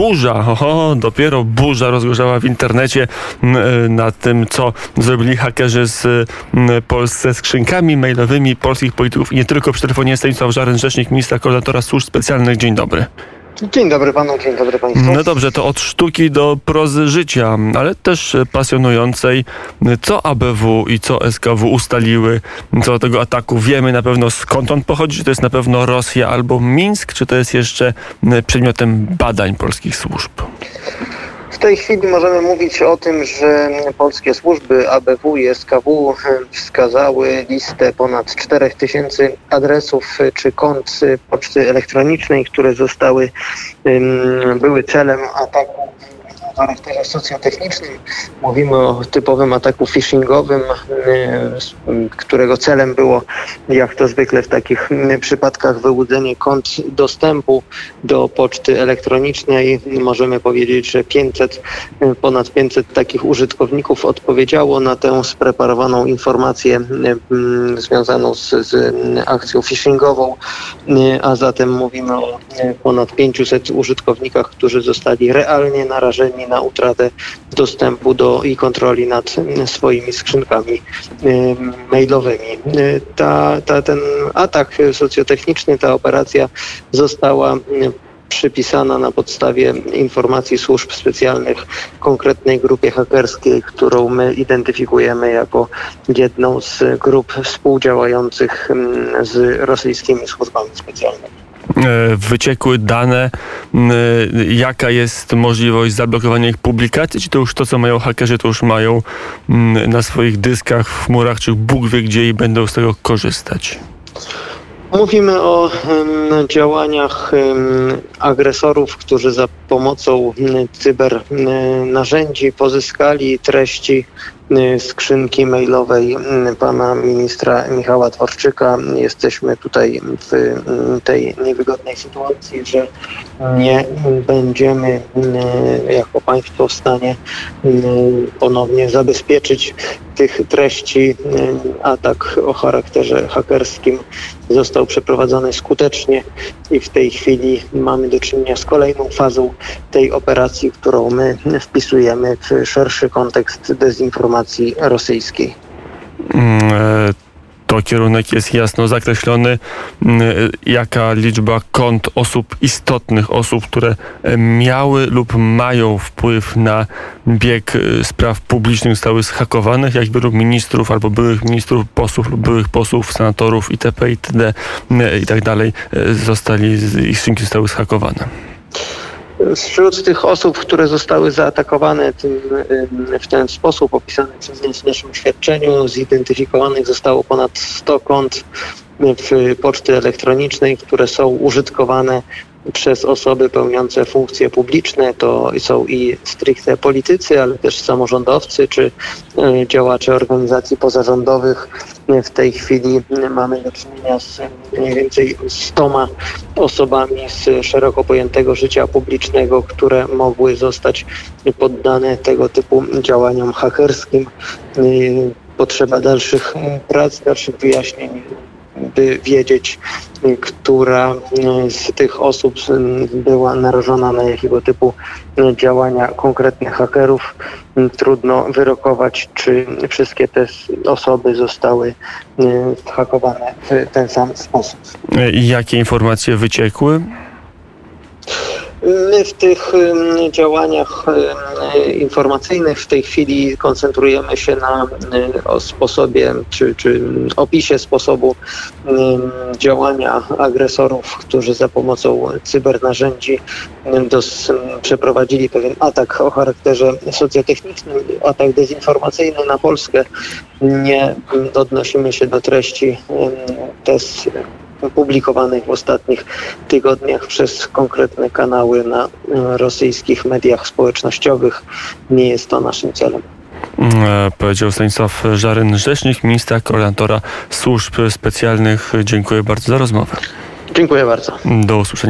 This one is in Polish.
burza, oho, dopiero burza rozgorzała w internecie nad tym, co zrobili hakerzy z Polsce skrzynkami mailowymi polskich polityków i nie tylko przy telefonie Stanisław Żaren, rzecznik ministra koordynatora służb specjalnych. Dzień dobry. Dzień dobry panu, dzień dobry państwu. No dobrze, to od sztuki do prozy życia, ale też pasjonującej. Co ABW i co SKW ustaliły co do tego ataku? Wiemy na pewno skąd on pochodzi, czy to jest na pewno Rosja albo Mińsk, czy to jest jeszcze przedmiotem badań polskich służb? Tej chwili możemy mówić o tym, że polskie służby ABW i SKW wskazały listę ponad 4000 adresów czy kont poczty elektronicznej, które zostały, były celem ataku charakterze socjotechnicznym. Mówimy o typowym ataku phishingowym, y, którego celem było, jak to zwykle w takich y, przypadkach, wyłudzenie kont dostępu do poczty elektronicznej. Możemy powiedzieć, że 500, y, ponad 500 takich użytkowników odpowiedziało na tę spreparowaną informację związaną z, z akcją phishingową, a zatem mówimy o ponad 500 użytkownikach, którzy zostali realnie narażeni na utratę dostępu do i kontroli nad swoimi skrzynkami mailowymi. Ta, ta, ten atak socjotechniczny, ta operacja została przypisana na podstawie informacji służb specjalnych konkretnej grupie hakerskiej, którą my identyfikujemy jako jedną z grup współdziałających z rosyjskimi służbami specjalnymi. E, wyciekły dane, jaka jest możliwość zablokowania ich publikacji, czy to już to, co mają hakerzy, to już mają na swoich dyskach, w chmurach, czy Bóg wie gdzie i będą z tego korzystać? Mówimy o działaniach agresorów, którzy za pomocą um, cyber narzędzi pozyskali treści skrzynki mailowej pana ministra Michała Dworczyka. Jesteśmy tutaj w tej niewygodnej sytuacji, że nie będziemy jako państwo w stanie ponownie zabezpieczyć tych treści. Atak o charakterze hakerskim został przeprowadzony skutecznie i w tej chwili mamy do czynienia z kolejną fazą tej operacji, którą my wpisujemy w szerszy kontekst dezinformacji rosyjskiej. Mm, e, to kierunek jest jasno zakreślony, mm, jaka liczba kont osób istotnych, osób, które e, miały lub mają wpływ na bieg e, spraw publicznych zostały zhakowanych, jak wielu ministrów albo byłych ministrów, posłów lub byłych posłów, senatorów itp. itd. i tak dalej zostali, ich skrzynki zostały zhakowane. Wśród tych osób, które zostały zaatakowane tym, w ten sposób opisany przez nas w naszym świadczeniu, zidentyfikowanych zostało ponad 100 kont w poczty elektronicznej, które są użytkowane przez osoby pełniące funkcje publiczne. To są i stricte politycy, ale też samorządowcy czy e, działacze organizacji pozarządowych. W tej chwili mamy do czynienia z mniej więcej stoma osobami z szeroko pojętego życia publicznego, które mogły zostać poddane tego typu działaniom hakerskim. E, potrzeba dalszych prac, dalszych wyjaśnień by wiedzieć, która z tych osób była narażona na jakiego typu działania konkretnych hakerów. Trudno wyrokować, czy wszystkie te osoby zostały hakowane w ten sam sposób. I jakie informacje wyciekły? My w tych działaniach informacyjnych w tej chwili koncentrujemy się na sposobie czy, czy opisie sposobu działania agresorów, którzy za pomocą cybernarzędzi dos, przeprowadzili pewien atak o charakterze socjotechnicznym, atak dezinformacyjny na Polskę. Nie odnosimy się do treści test publikowanych w ostatnich tygodniach przez konkretne kanały na e, rosyjskich mediach społecznościowych. Nie jest to naszym celem. E, powiedział Stanisław Żaryn, rzecznik ministra koordynatora służb specjalnych. Dziękuję bardzo za rozmowę. Dziękuję bardzo. Do usłyszenia.